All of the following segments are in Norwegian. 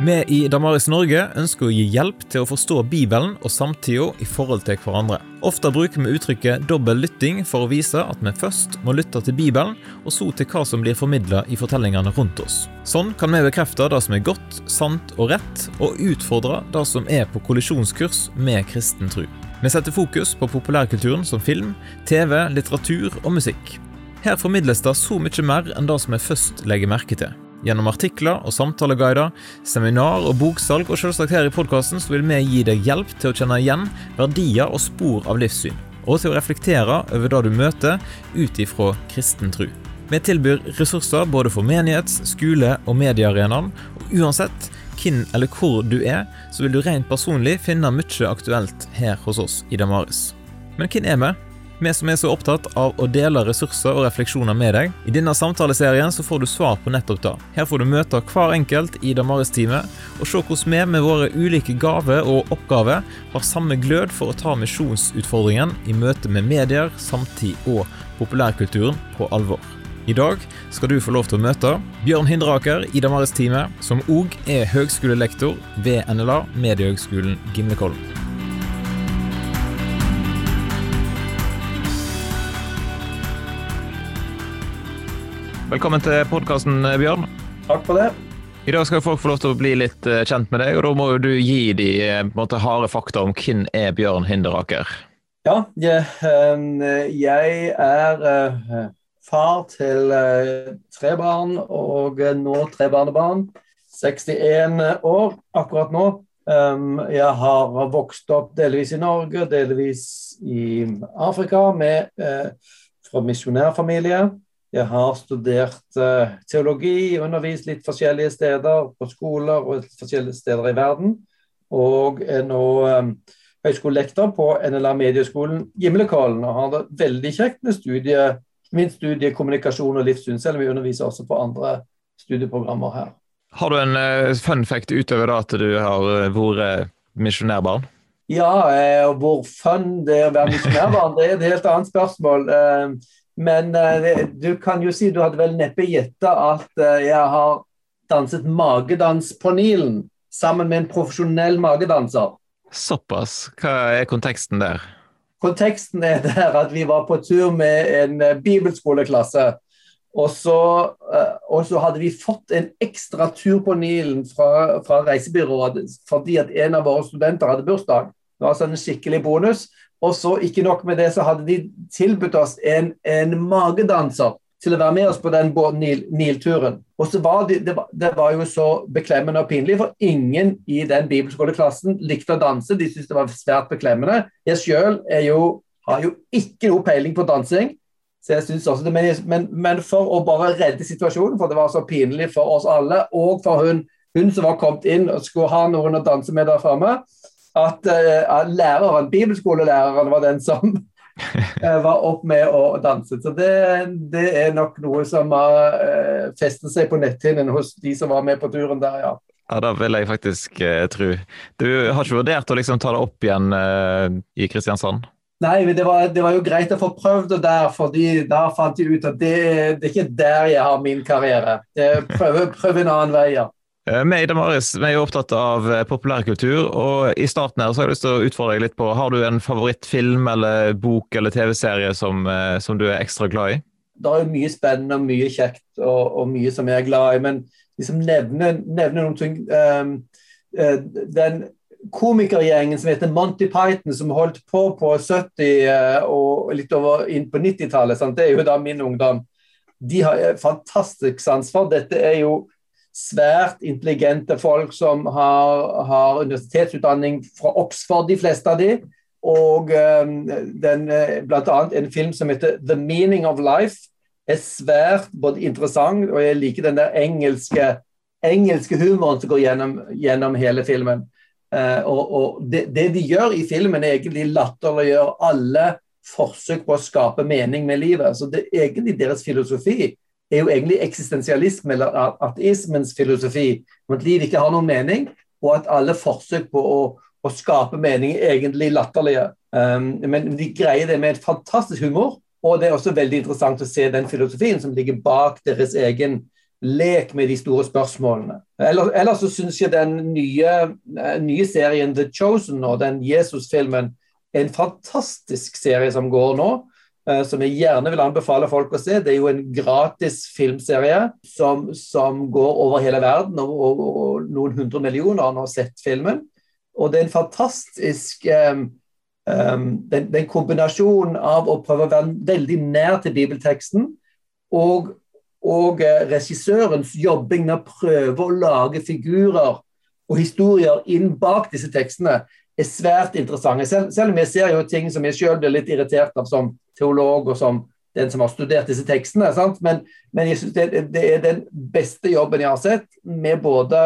Vi i Damaris Norge ønsker å gi hjelp til å forstå Bibelen og samtida i forhold til hverandre. Ofte bruker vi uttrykket dobbel lytting for å vise at vi først må lytte til Bibelen, og så til hva som blir formidla i fortellingene rundt oss. Sånn kan vi bekrefte det som er godt, sant og rett, og utfordre det som er på kollisjonskurs med kristen tro. Vi setter fokus på populærkulturen som film, TV, litteratur og musikk. Her formidles det så mye mer enn det som vi først legger merke til. Gjennom artikler og samtaleguider, seminar og boksalg, og selvsagt her i podkasten vil vi gi deg hjelp til å kjenne igjen verdier og spor av livssyn, og til å reflektere over det du møter ut ifra kristen tro. Vi tilbyr ressurser både for menighets-, skole- og mediearenaen, og uansett hvem eller hvor du er, så vil du rent personlig finne mye aktuelt her hos oss i Damaris. Men hvem er vi? Vi som er så opptatt av å dele ressurser og refleksjoner med deg. I denne samtaleserien så får du svar på nettopp det. Her får du møte hver enkelt i Damaris-teamet, og se hvordan vi med våre ulike gaver og oppgaver har samme glød for å ta misjonsutfordringen i møte med medier, samtid og populærkulturen på alvor. I dag skal du få lov til å møte Bjørn Hindraker i Damaris-teamet, som òg er høgskolelektor ved NLA, Mediehøgskolen Gimlekollen. Velkommen til podkasten, Bjørn. Takk for det. I dag skal folk få lov til å bli litt eh, kjent med deg, og da må du gi de eh, måte, harde fakta om hvem er Bjørn Hinderaker. Ja, jeg, jeg er eh, far til tre barn og nå tre barnebarn. 61 år akkurat nå. Jeg har vokst opp delvis i Norge, delvis i Afrika med, fra misjonærfamilie. Jeg har studert uh, teologi, undervist litt forskjellige steder, på skoler og forskjellige steder i verden. Og er nå um, høyskolelektor på NLA Medieskolen Gimlekollen. Og har det veldig kjekt med studie, min studie kommunikasjon og livssyn, selv om vi underviser også på andre studieprogrammer her. Har du en uh, fun fact utover da at du har vært misjonærbarn? Ja, og hvor fun det er å være misjonærbarn, det er et helt annet spørsmål. Men uh, du kan jo si du hadde vel neppe gjetta at uh, jeg har danset magedans på Nilen sammen med en profesjonell magedanser. Såpass. Hva er konteksten der? Konteksten er der at vi var på tur med en uh, bibelskoleklasse. Og så, og så, hadde vi fått en ekstra tur på Nilen fra, fra reisebyrået fordi at en av våre studenter hadde bursdag. Det var altså en skikkelig bonus. Og så ikke nok med det, så hadde de tilbudt oss en, en magedanser til å være med oss på den Nil-turen. Og så var det, det, var, det, var, jo så beklemmende og pinlig, for ingen i den bibelskoleklassen likte å danse. De syntes det var svært beklemmende. Jeg sjøl har jo ikke noe peiling på dansing. så jeg synes også det, men, men, for å bare redde situasjonen, for det var så pinlig for oss alle, og for hun, hun som var kommet inn og skulle ha noen å danse med der framme, at uh, læreren, bibelskolelæreren var den som uh, var opp med å danse. Så det, det er nok noe som har uh, festet seg på netthinnen hos de som var med på turen der, ja. Ja, Det vil jeg faktisk uh, tro. Du har ikke vurdert å liksom ta det opp igjen i Kristiansand? Nei, men det var, det var, jo greit å få prøvd det der, fordi da fant jeg ut at det, det er ikke der jeg har min karriere. Prøv, prøv en annen vei, ja. Vi eh, i Damaris vi er jo opptatt av eh, populærkultur, og i starten her så har jeg lyst til å utfordre deg litt på Har du en favorittfilm eller bok eller TV-serie som, eh, som, du er ekstra glad i? Det er jo mye spennende og mye kjekt og, og mye som jeg er glad i, men liksom nevne, nevne noen ting um, Den komikergjengen som heter Monty Python, som holdt på på 70- uh, og litt over inn på 90-tallet, det er jo da min ungdom. De har fantastisk sans for. Dette er jo svært intelligente folk som har, har universitetsutdanning fra Oxford, de fleste av de. Og um, den, eh, blant annet en film som heter 'The Meaning of Life' er svært både interessant, og jeg liker den der engelske, engelske humoren som går gjennom, gjennom hele filmen. Uh, og, og det, det, de gjør i filmen, er egentlig latterliggjør alle forsøk på å skape mening med livet. Så det er egentlig deres filosofi er jo egentlig eksistensialisme, eller ateismens filosofi, om at liv ikke har noen mening, og at alle forsøk på å, å skape mening er egentlig latterlige. Um, men de greier det med et fantastisk humor, og det er også veldig interessant å se den filosofien som ligger bak deres egen lek med de store spørsmålene. Ellers, ellers så syns jeg den nye, eh, nye, serien The Chosen og den Jesus-filmen er en fantastisk serie som går nå. Eh, som jeg gjerne vil anbefale folk å se. Det er jo en gratis filmserie som, som går over hele verden, og, og, og, noen hundre millioner har nå sett filmen. Og det er en fantastisk um, um, den, den kombinasjonen av å prøve å være veldig nær til bibelteksten og, og regissørens jobbing med å prøve å lage figurer og historier inn bak disse tekstene er svært interessante. Selv, selv om jeg ser jo ting som jeg sjøl blir litt irritert av som teolog og som den som har studert disse tekstene. Men, men, jeg synes det, det, er den beste jobben jeg har sett, med både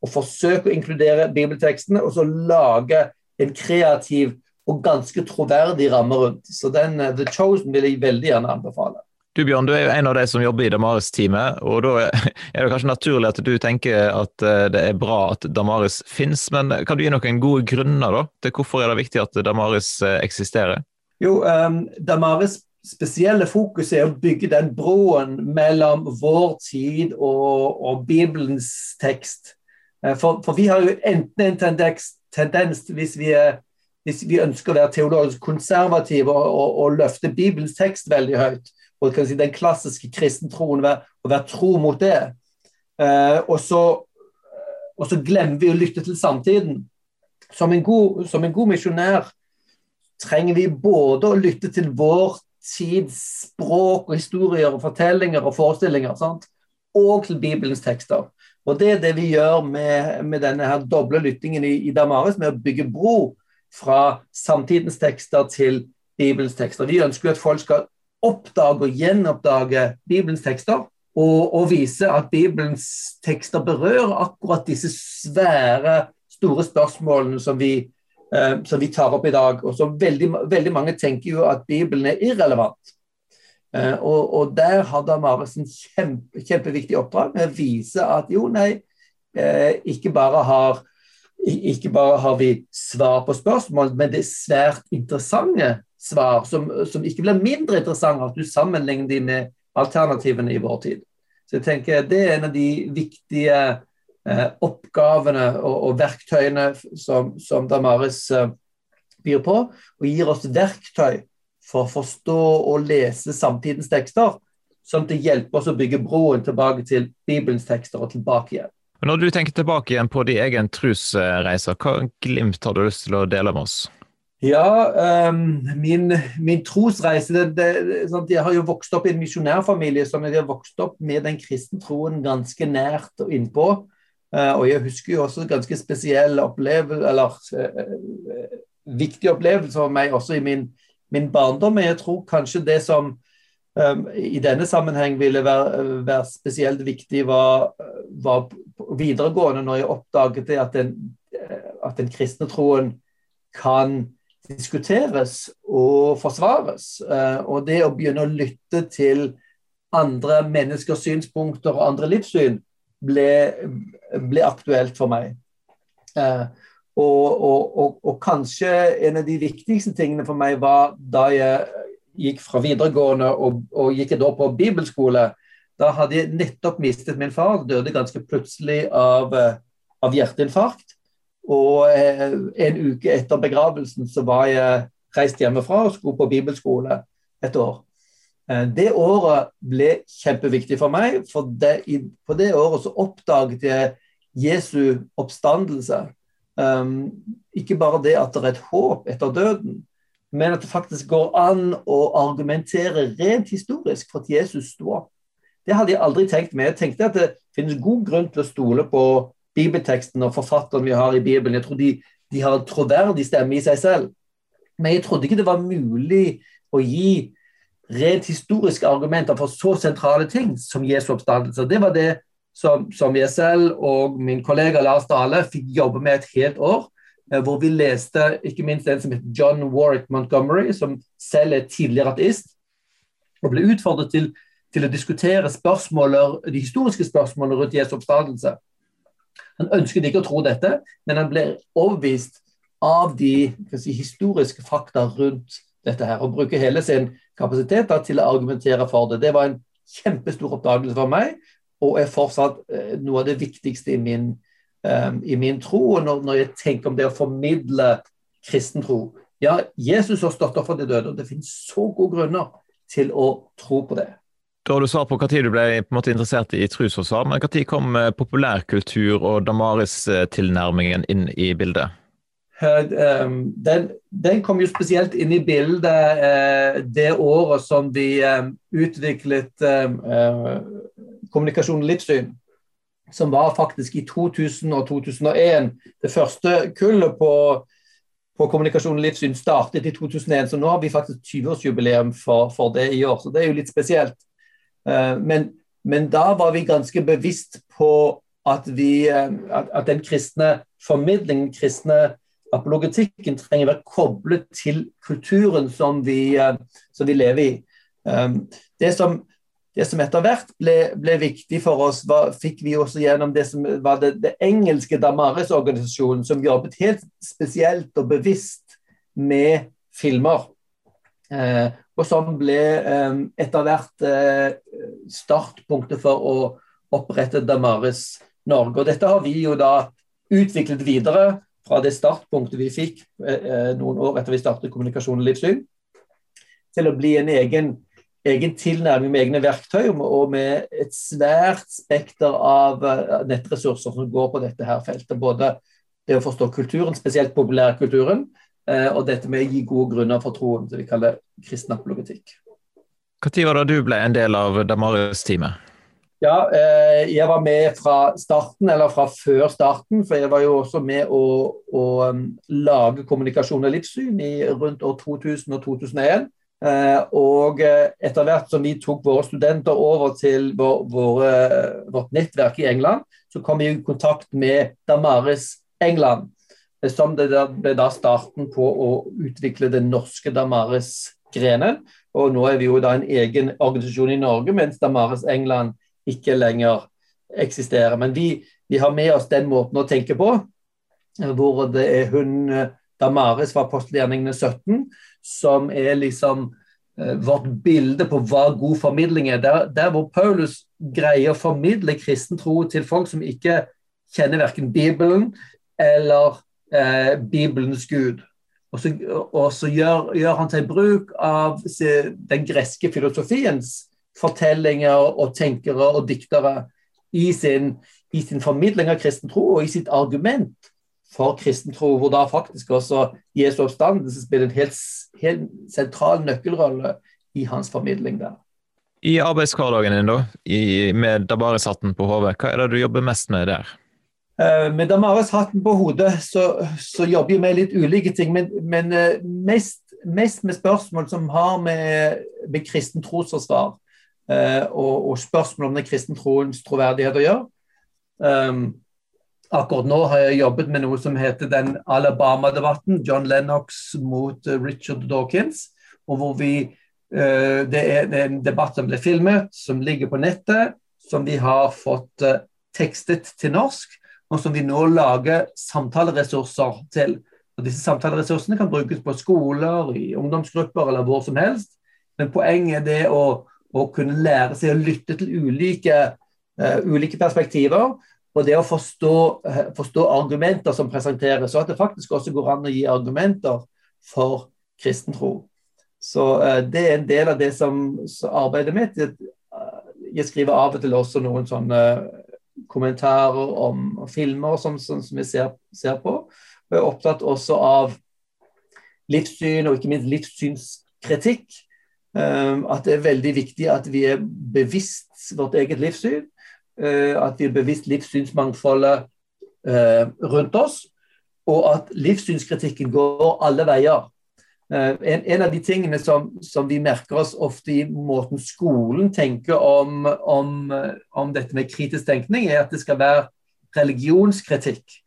å forsøke å inkludere bibeltekstene og så lage en kreativ og ganske troverdig ramme rundt. Så den uh, The Chosen vil jeg veldig gjerne anbefale. Du Bjørn, du er jo en av de som jobber i Damaris-teamet, og da er det kanskje naturlig at du tenker at eh, det er bra at Damaris finnes, men kan du gi noen gode grunner da, til hvorfor er det viktig at Damaris eh, eksisterer? Jo, um, Damaris spesielle fokus er å bygge den broen mellom vår tid og, og Bibelens tekst. Eh, for, for, vi har jo enten en tendens, tendens hvis, vi er, hvis, vi ønsker å være teologisk konservative og, og, og løfte Bibelens tekst veldig høyt, og si, den klassiske kristentroen, å være tro mot det. Eh, og, så, og, så, glemmer vi å lytte til samtiden. Som en god, som en god misjonær trenger vi både å lytte til vår tids språk og historier og fortellinger og forestillinger, sant? og til Bibelens tekster. Og Det er det vi gjør med, med denne her doble lyttingen i, i Damaris, med å bygge bro fra samtidens tekster til Bibelens tekster. Vi ønsker at folk skal oppdage og gjenoppdage Bibelens tekster. Og, og, vise at Bibelens tekster berører akkurat disse svære, store spørsmålene som vi, som vi tar opp i dag. Og så veldig, veldig, mange tenker jo at Bibelen er irrelevant. Eh, og, og, der har Damaris en kjempe, kjempeviktig oppdrag med å vise at jo, nei, eh, ikke bare har ikke bare har vi svar på spørsmål, men det er svært interessante svar som, som ikke blir mindre interessante at du sammenligner dem med alternativene i vår tid. Så jeg tenker Det er en av de viktige eh, oppgavene og, og, verktøyene som, som Damaris eh, byr på, og gir oss verktøy for å forstå og lese samtidens tekster, sånn at det hjelper oss å bygge broen tilbake til Bibelens tekster og tilbake igjen. Når du tenker tilbake igjen på din egen trosreise, hva glimt har du lyst til å dele med oss? Ja, um, min, min, trosreise det, det, sånn Jeg har jo vokst opp i en misjonærfamilie som jeg har vokst opp med den kristne troen ganske nært og innpå. Uh, og jeg husker jo også ganske spesiell opplevelse, eller uh, viktig opplevelse for meg også i min, min, barndom. Men jeg tror kanskje det som um, i denne sammenheng ville være, være spesielt viktig, var, var videregående, når jeg oppdaget at den, at den kristne troen kan diskuteres og forsvares. Eh, og det å begynne å lytte til andre menneskers synspunkter og andre livssyn ble, ble aktuelt for meg. Eh, og, og, og, og, kanskje en av de viktigste tingene for meg var da jeg gikk fra videregående og, gikk år på bibelskole. Da hadde jeg nettopp mistet min far, døde ganske plutselig av, eh, av hjerteinfarkt. Og eh, en uke etter begravelsen så var jeg reist hjemmefra og skulle på bibelskole et år. Eh, det året ble kjempeviktig for meg, for det, på det året så oppdaget jeg Jesu oppstandelse. Um, ikke bare det at det er et håp etter døden, men at det faktisk går an å argumentere rent historisk for at Jesus sto opp. Det hadde jeg aldri tenkt med. Jeg tenkte at det finnes god grunn til å stole på bibelteksten og forfatteren vi har i Bibelen. Jeg tror de, de har en troverdig stemme i seg selv. Men jeg trodde ikke det var mulig å gi rent historiske argumenter for så sentrale ting som Jesu oppstandelse. Det var det som, som, jeg selv og min kollega Lars Dale fikk jobbe med et helt år. Eh, hvor vi leste ikke minst en som heter John Warwick Montgomery, som selv er tidligere ateist. Og ble utfordret til, til å diskutere de historiske spørsmålene rundt Jesu oppstandelse. Han ønsket ikke å tro dette, men han ble overbevist av de si, historiske fakta rundt dette her, og bruker hele sin kapasitet da, til å argumentere for det. Det var en kjempestor oppdagelse for meg, og er fortsatt uh, noe av det viktigste i min, um, i min tro. Og når, når, jeg tenker om det å formidle kristen tro. Ja, Jesus har stått opp for de døde, og det finnes så gode grunner til å tro på det. Da har du svart på når du ble på en måte interessert i trosforsvar, men når kom populærkultur og Damaris-tilnærmingen inn i bildet? Um, den, den, kom jo spesielt inn i bildet uh, det året som vi um, utviklet um, uh, kommunikasjon og livssyn. Som var faktisk i 2000 og 2001. Det første kullet på, på kommunikasjon livssyn startet i 2001, så nå har vi faktisk 20-årsjubileum for, for, det i år. Så det er jo litt spesielt. Uh, men, men, da var vi ganske bevisst på at, vi, at, at den kristne formidlingen, kristne apologetikken trenger å være koblet til kulturen som vi, eh, som vi lever i. Um, det som, det som etter hvert ble, ble, viktig for oss, var, fikk vi også gjennom det som var det, det engelske Damaris-organisasjonen, som jobbet helt spesielt og bevisst med filmer. Eh, og som ble eh, etter hvert eh, startpunktet for å opprette Damaris Norge. Og dette har vi jo da utviklet videre fra det startpunktet vi fikk eh, eh, noen år etter vi startet Kommunikasjon og livssyn, til å bli en egen, egen tilnærming med egne verktøy og med et svært spekter av eh, nettressurser som går på dette her feltet. Både det å forstå kulturen, spesielt populærkulturen, og dette med å gi gode grunner for troen, som vi kaller kristen apologetikk. Når var det du ble en del av Damaris-teamet? Ja, eh, jeg var med fra starten, eller fra før starten. For jeg var jo også med å, å um, lage kommunikasjon og livssyn i rundt år 2000 og 2001. Eh, og eh, etter hvert som vi tok våre studenter over til vår, våre, vårt nettverk i England, så kom vi i kontakt med Damaris England. Som det ble da starten på å utvikle den norske Damaris-grenen. Og nå er vi jo da en egen organisasjon i Norge, mens Damaris England ikke lenger eksisterer. Men vi, vi, har med oss den måten å tenke på, hvor det er hun eh, Damaris fra apostelgjerningene 17 som er liksom eh, vårt bilde på hva god formidling er. Der, der, hvor Paulus greier å formidle kristen tro til folk som ikke kjenner verken Bibelen eller eh, Bibelens Gud. Og så, og så gjør, gjør, han seg bruk av den greske filosofiens fortellinger og tenkere og diktere i sin, i sin formidling av kristen tro og i sitt argument for kristen tro, hvor da faktisk også Jesu oppstandelse spiller en helt, helt sentral nøkkelrolle i hans formidling der. I arbeidshverdagen din, da, i, med Damaris-hatten på hodet, hva er det du jobber mest med der? Uh, med Damaris-hatten på hodet så, så, jobber jeg med litt ulike ting, men, men uh, mest, mest, med spørsmål som har med, med kristen trosforsvar og, og spørsmål om den kristne troens troverdighet å gjøre. Um, akkurat nå har jeg jobbet med noe som heter den Alabama-debatten. John Lennox mot uh, Richard Dawkins. og hvor vi, uh, det, er, det, er, en debatt som ble filmet, som ligger på nettet, som vi har fått uh, tekstet til norsk, og som vi nå lager samtaleressurser til. Og disse samtaleressursene kan brukes på skoler, i ungdomsgrupper eller hvor som helst. Men poenget er det å å kunne lære seg å lytte til ulike, uh, ulike perspektiver. Og det å forstå, uh, forstå, argumenter som presenteres, og at det faktisk også går an å gi argumenter for kristen tro. Så uh, det er en del av det som, arbeidet mitt. Jeg skriver av og til også noen sånne kommentarer om filmer som, som, som jeg ser, ser, på. Og jeg er opptatt også av livssyn, og ikke minst livssynskritikk. Ehm, at det er veldig viktig at vi er bevisst vårt eget livssyn. Eh, at vi er bevisst livssynsmangfoldet eh, rundt oss. Og at livssynskritikken går alle veier. Eh, en, en av de tingene som, som, vi merker oss ofte i måten skolen tenker om, om, om dette med kritisk tenkning, er at det skal være religionskritikk.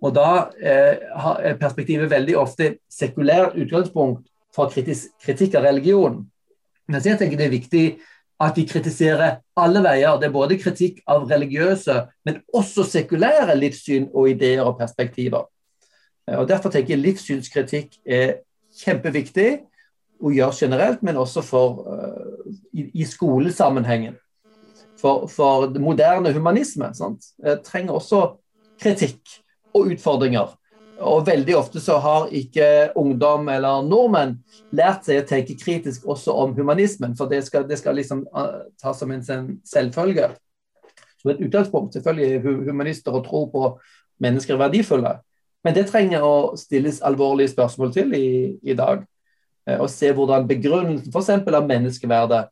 Og da er perspektivet veldig ofte sekulært utgangspunkt for kritisk, kritikk av religion. Mens jeg tenker det er viktig at vi kritiserer alle veier. Det er både kritikk av religiøse, men også sekulære livssyn og ideer og perspektiver. Eh, og Derfor tenker jeg livssynskritikk er kjempeviktig å gjøre generelt, men også for, uh, i, i, skolesammenhengen. For, for moderne humanisme sant? trenger også kritikk og utfordringer. Og veldig ofte så har ikke ungdom eller nordmenn lært seg å tenke kritisk også om humanismen, for det skal, det skal liksom uh, tas som en selvfølge. Som et utgangspunkt. Selvfølgelig er humanister og tro på mennesker er verdifulle. Men det trenger å stilles alvorlige spørsmål til i, i dag. Uh, og se hvordan begrunnelsen f.eks. av menneskeverdet,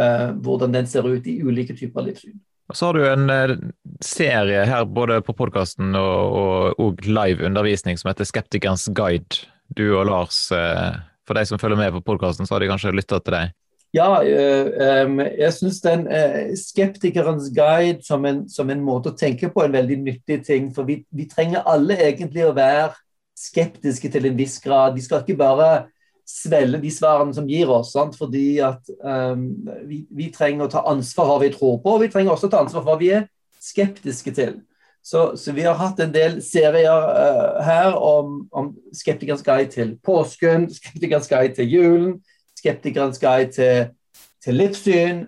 uh, hvordan den ser ut i ulike typer livssyn. Og så har du en eh, serie her både på podkasten og, og, og, live undervisning som heter Skeptikerens guide. Du og Lars, eh, for de som følger med på podkasten, så har de kanskje lytta til deg? Ja, øh, jeg syns den Skeptikerens guide som en, som en, måte å tenke på, er en veldig nyttig ting. For vi, vi trenger alle egentlig å være skeptiske til en viss grad. Vi skal ikke bare svelge de svarene som gir oss. Sant? Fordi at um, vi, vi, trenger å ta ansvar for hva vi tror på, og vi trenger også å ta ansvar for hva vi er skeptiske til. Så, så vi har hatt en del serier uh, her om, om skeptikernes guide til påsken, skeptikernes guide til julen, skeptikernes guide til, til livssyn,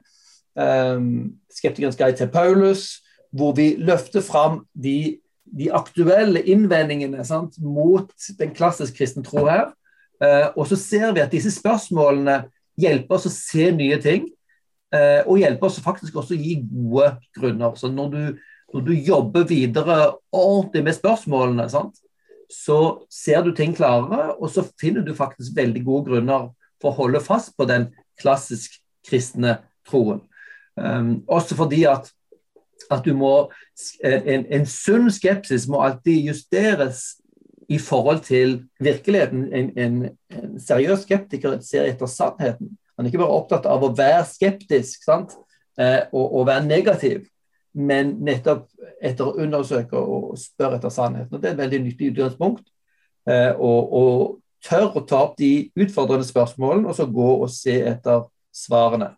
um, skeptikernes guide til Paulus, hvor vi løfter fram de, de aktuelle innvendingene sant, mot den klassisk kristne tro her. Uh, og så ser vi at disse spørsmålene hjelper oss å se nye ting. Uh, og hjelper oss faktisk også å gi gode grunner. Så når du, når du jobber videre ordentlig med spørsmålene, sant, så ser du ting klarere, og så finner du faktisk veldig gode grunner for å holde fast på den klassisk kristne troen. Um, også fordi at, at må en, en sunn skepsis må alltid justeres i forhold til virkeligheten. En, en, en, seriøs skeptiker ser etter sannheten. Han er ikke bare opptatt av å være skeptisk sant? Eh, og, og, være negativ, men nettopp etter å undersøke og spørre etter sannheten. Og Det er et veldig nyttig utgangspunkt. Eh, og, og tør å ta opp de utfordrende spørsmålene, og så gå og se etter svarene.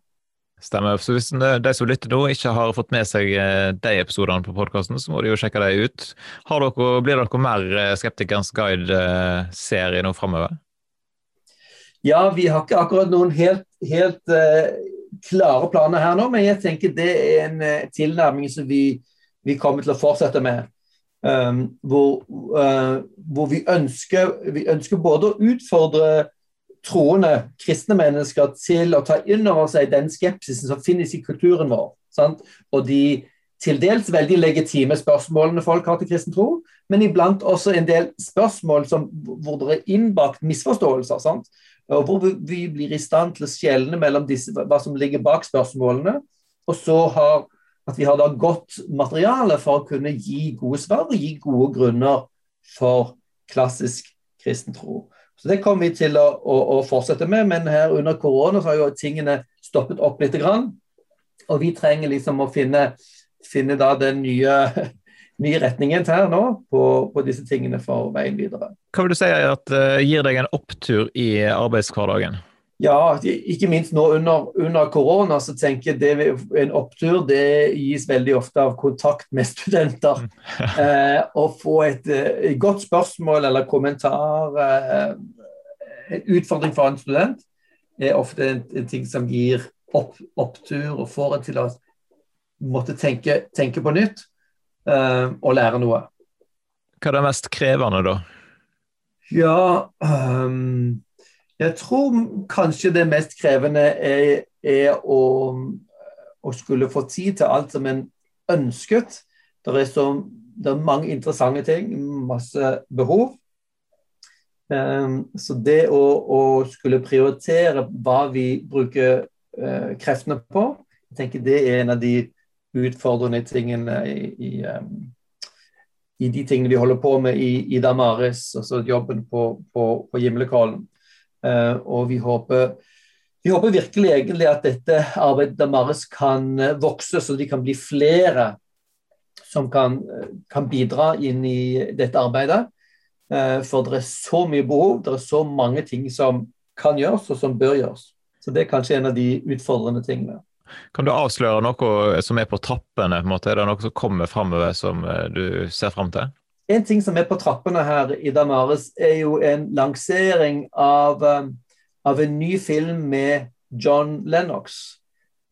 Stemmer. Så hvis de som lytter nå ikke har fått med seg eh, de episodene på podkasten, så må de jo sjekke dem ut. Dere, blir dere mer eh, Skeptikerens guide-serie nå framover? Ja, vi har ikke akkurat noen helt, helt uh, klare planer her nå, men jeg tenker det er en uh, tilnærming som vi, vi, kommer til å fortsette med. Um, hvor, uh, hvor vi, ønsker, vi ønsker både å utfordre troende kristne mennesker til å ta inn over seg den skepsisen som finnes i kulturen vår. Sant? Og de til dels veldig legitime spørsmålene folk har til kristen tro, men iblant også en del spørsmål som, hvor det er innbakt misforståelser. Sant? Og hvor vi blir i stand til å skjelne mellom disse, hva som ligger bak spørsmålene, og så har, at vi har da godt materiale for å kunne gi gode svar og gi gode grunner for klassisk kristen tro. Så Det kommer vi til å, å, å, fortsette med, men her under korona så har jo tingene stoppet opp litt. Og vi trenger liksom å finne, finne da den nye, nye retningen her nå på, på, disse tingene for veien videre. Hva vil du si at uh, gir deg en opptur i arbeidshverdagen? Ja, ikke minst nå under, under korona, så tenker jeg det, en opptur det gis veldig ofte av kontakt med studenter. eh, å få et, et, eh, godt spørsmål eller kommentar, eh, en utfordring for en student, er ofte en, en ting som gir opp, opptur og får en til å måtte tenke, tenke på nytt eh, og lære noe. Hva er det mest krevende, da? Ja um, jeg tror kanskje det mest krevende er, er å, å, skulle få tid til alt som en ønsket. Det er, så, det er mange interessante ting, masse behov. Um, så det å, å, skulle prioritere hva vi bruker uh, kreftene på, jeg tenker det er en av de utfordrende tingene i, i, um, i de tingene vi holder på med i, i Damaris, altså jobben på, på, på Gimlekollen. Eh, og vi håper, vi håper virkelig egentlig at dette arbeidet Damaris kan eh, vokse, så de kan bli flere som kan, eh, kan bidra inn i dette arbeidet. For det er så mye behov, det er så mange ting som kan gjøres, og som bør gjøres. Så det er kanskje en av de utfordrende tingene. Kan du avsløre noe som er på trappene? på? Er det noe som kommer framover som du ser fram til? En ting som er på trappene her i Damaris, er jo en lansering av, um, av en ny film med John Lennox.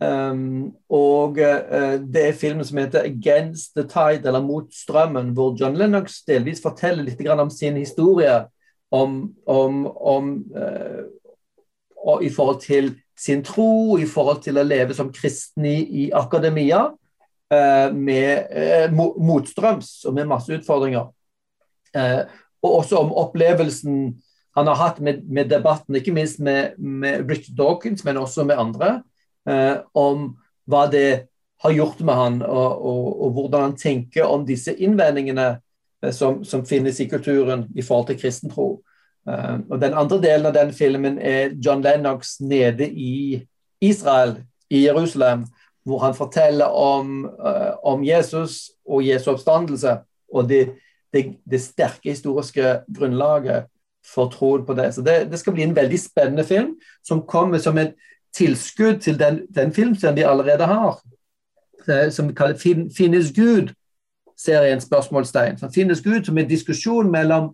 Um, og uh, det er filmen som heter 'Against the Tide', eller 'Mot strømmen', hvor John Lennox delvis forteller litt om sin historie om, om, om uh, i forhold til sin tro, i forhold til å leve som kristen i, i akademia, med motstrøms og med masse utfordringer. og også om opplevelsen han har hatt med, med debatten, ikke minst med, med Richard Dawkins, men også med andre eh, om hva det har gjort med han, og, og, og hvordan han tenker om disse innvendingene eh, som, som, finnes i kulturen i forhold til kristentro. Eh, og Den andre delen av den filmen er John Lennox nede i Israel, i Jerusalem, hvor han forteller om, uh, om Jesus og Jesu oppstandelse. Og det, det, det, sterke historiske grunnlaget for troen på det. Så det, det, skal bli en veldig spennende film som kommer som en tilskudd til den, den filmserien de allerede har, som vi kaller fin, 'Finnes Gud'? serien spørsmålstegn. Så finnes Gud som en diskusjon mellom,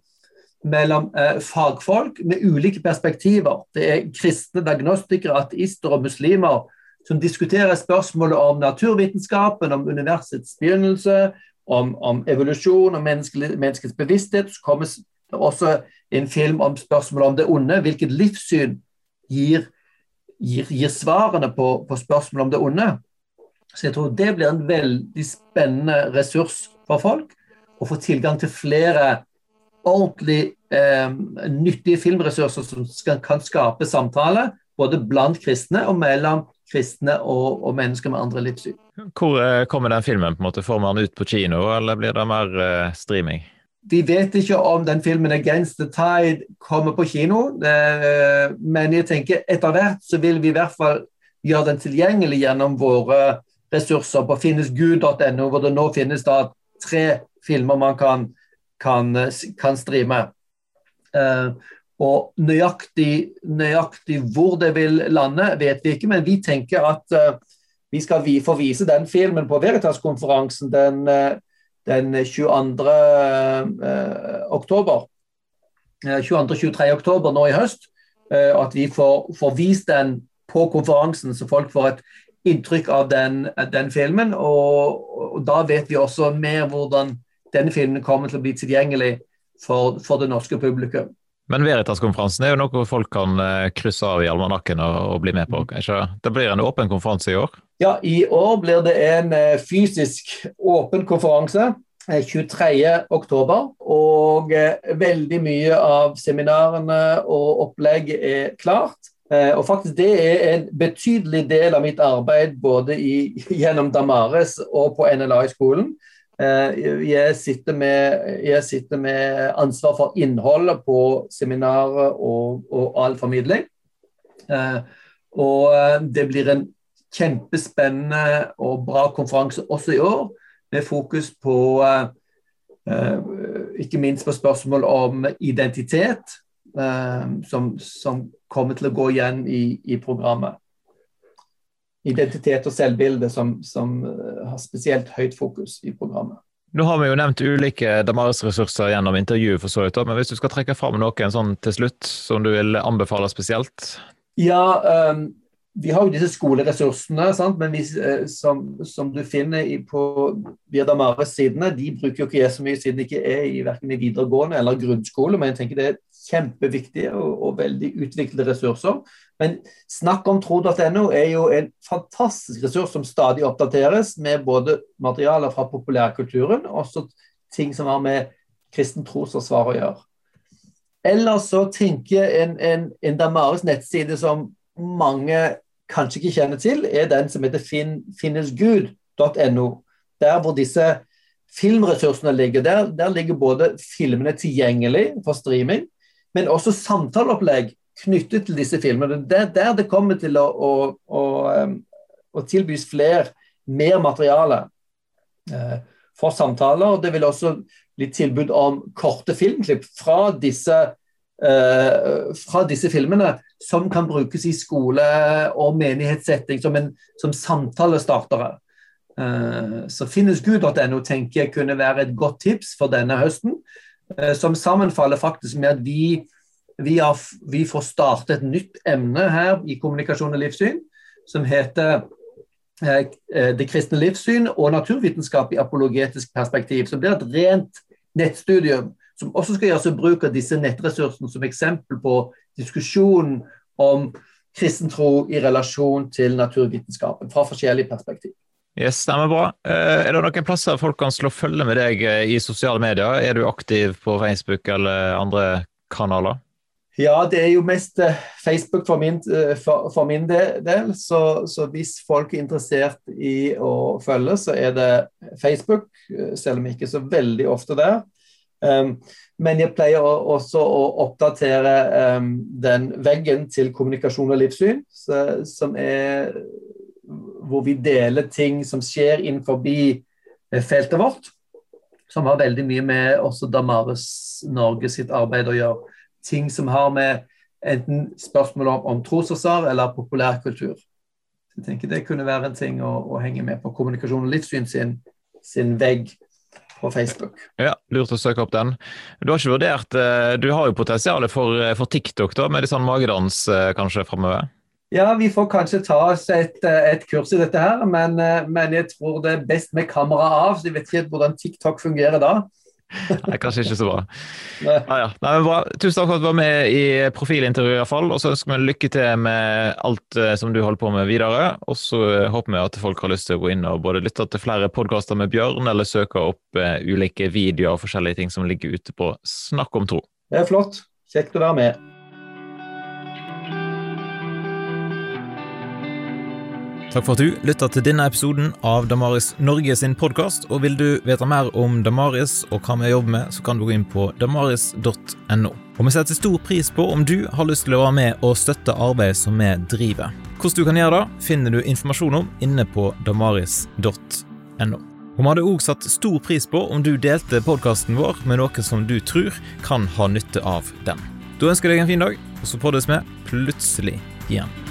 mellom eh, fagfolk med ulike perspektiver. Det er kristne, agnostikere, ateister og muslimer som diskuterer spørsmålet om naturvitenskapen, om universets begynnelse, om, om evolusjon, om menneskets bevissthet. Så kommer det også en film om spørsmålet om det onde. Hvilket livssyn gir gir, gir svarene på, på spørsmålet om det onde. Så jeg tror det blir en veldig spennende ressurs for folk å få tilgang til flere ordentlig eh, nyttige filmressurser som kan skape samtale både blant kristne og mellom kristne og, og mennesker med andre livssyn. Hvor eh, kommer den filmen? på en måte? Får man ut på kino, eller blir det mer uh, streaming? Vi vet ikke om den filmen 'Against the Tide' kommer på kino, eh, men jeg tenker etter hvert så vil vi i hvert fall gjøre den tilgjengelig gjennom våre ressurser på finnesgud.no, hvor det nå finnes da tre filmer man kan, kan, kan streame. Uh, og nøyaktig, nøyaktig, hvor det vil lande, vet vi ikke, men vi tenker at uh, vi skal vi få vise den filmen på Veritas-konferansen den uh, den 22. Uh, oktober. 22-23 eh, oktober nå i høst. Uh, at vi får, får, vist den på konferansen, så folk får et inntrykk av den, den filmen. Og, og, da vet vi også mer hvordan denne filmen kommer til å bli tilgjengelig for, for det norske publikum. Men Veritas-konferansen er jo noe folk kan krysse av i almanakken og, og bli med på. Ikke? Det blir en åpen konferanse i år? Ja, i år blir det en eh, fysisk åpen konferanse. 23. Eh, oktober, og eh, veldig mye av seminarene og opplegg er klart. Og faktisk Det er en betydelig del av mitt arbeid både i, gjennom Damares og på NLA-skolen. Jeg, sitter med, jeg sitter med ansvar for innholdet på seminaret og, og all formidling. Og det blir en kjempespennende og bra konferanse også i år, med fokus på ikke minst på spørsmål om identitet, som, som, kommer til å gå igjen i, i programmet. Identitet og selvbilde som, som har spesielt høyt fokus i programmet. Nå har vi jo nevnt ulike Damaris-ressurser gjennom intervjuet, for så vidt, men hvis du skal trekke fram noen sånn til slutt som du vil anbefale spesielt? Ja, um, vi har jo disse skoleressursene, sant? men vi, eh, som, som, du finner i, på Virdamares-sidene, de bruker jo ikke jeg så mye siden de ikke er i verken i videregående eller grunnskole. Men jeg tenker det er kjempeviktige og, og veldig utviklede ressurser. Men snakk om tro.no er jo en fantastisk ressurs som stadig oppdateres med både materialer fra populærkulturen og også ting som har med kristen trosforsvar å gjøre. Eller så tenker en, en, en Damares nettside som mange kanskje ikke kjenner til, er den som heter fin, finnesgud.no. Der hvor disse filmressursene ligger. Der, der ligger både filmene tilgjengelig for streaming, men også samtaleopplegg knyttet til disse filmene. Det er der det kommer til å, å, å, å tilbys flere, mer materiale eh, for samtaler. og Det vil også bli tilbud om korte filmklipp fra disse, eh, fra disse filmene som kan brukes i skole- og menighetssetting som, en, som samtalestartere. Uh, så finnesgud.no tenker jeg kunne være et godt tips for denne høsten, som sammenfaller faktisk med at vi, vi, har, vi, får starte et nytt emne her i kommunikasjon og livssyn, som heter det kristne livssyn og naturvitenskap i apologetisk perspektiv. Så det blir et rent nettstudium som også skal gjøre seg bruk av disse nettressursene som eksempel på diskusjonen om kristen tro i relasjon til naturvitenskapen fra forskjellige perspektiv. Yes, det er bra. Eh, er det noen plasser folk kan slå følge med deg eh, i sosiale medier? Er du aktiv på Facebook eller andre kanaler? Ja, det er jo mest eh, Facebook for min, for, for min del. Så, så, hvis folk er interessert i å følge, så er det Facebook, selv om ikke så veldig ofte der. Um, men jeg pleier også å oppdatere um, den veggen til kommunikasjon og livssyn, så, som er hvor vi deler ting som skjer innenfor eh, feltet vårt. Som har veldig mye med også Damaris Norge sitt arbeid å gjøre. Ting som har med enten spørsmål om, om trosårsar eller populærkultur. Jeg tenker Det kunne være en ting å, å henge med på kommunikasjon og livssyn sin, sin vegg på Facebook. Ja, Lurt å søke opp den. Du har ikke vurdert eh, Du har jo potensial for, eh, for TikTok da, med litt sånn magedans kanskje framover? Ja, vi får kanskje ta oss et, et, kurs i dette her, men, men, jeg tror det er best med kamera av. så Jeg vet ikke hvordan TikTok fungerer da. Nei, kanskje ikke så bra. Ah, ja. Nei, bra. Tusen takk for at du var med i profilintervjuet, iallfall. Og så ønsker vi lykke til med alt eh, som du holder på med videre. Og så eh, håper vi at folk har lyst til å gå inn og både lytte til flere podkaster med Bjørn, eller søke opp ulike videoer og forskjellige ting som ligger ute på Snakk om tro. Det er flott. Kjekt å være med. Takk for at du lytta til denne episoden av Damaris Norge sin podkast. Og vil du vite mer om Damaris og hva vi jobber med, så kan du gå inn på damaris.no. Og vi setter stor pris på om du har lyst til å være med og støtte arbeidet som vi driver. Hvordan du kan gjøre det, finner du informasjon om inne på damaris.no. Vi hadde òg satt stor pris på om du delte podkasten vår med noen som du tror kan ha nytte av den. Da ønsker jeg deg en fin dag, og så poddes vi plutselig igjen.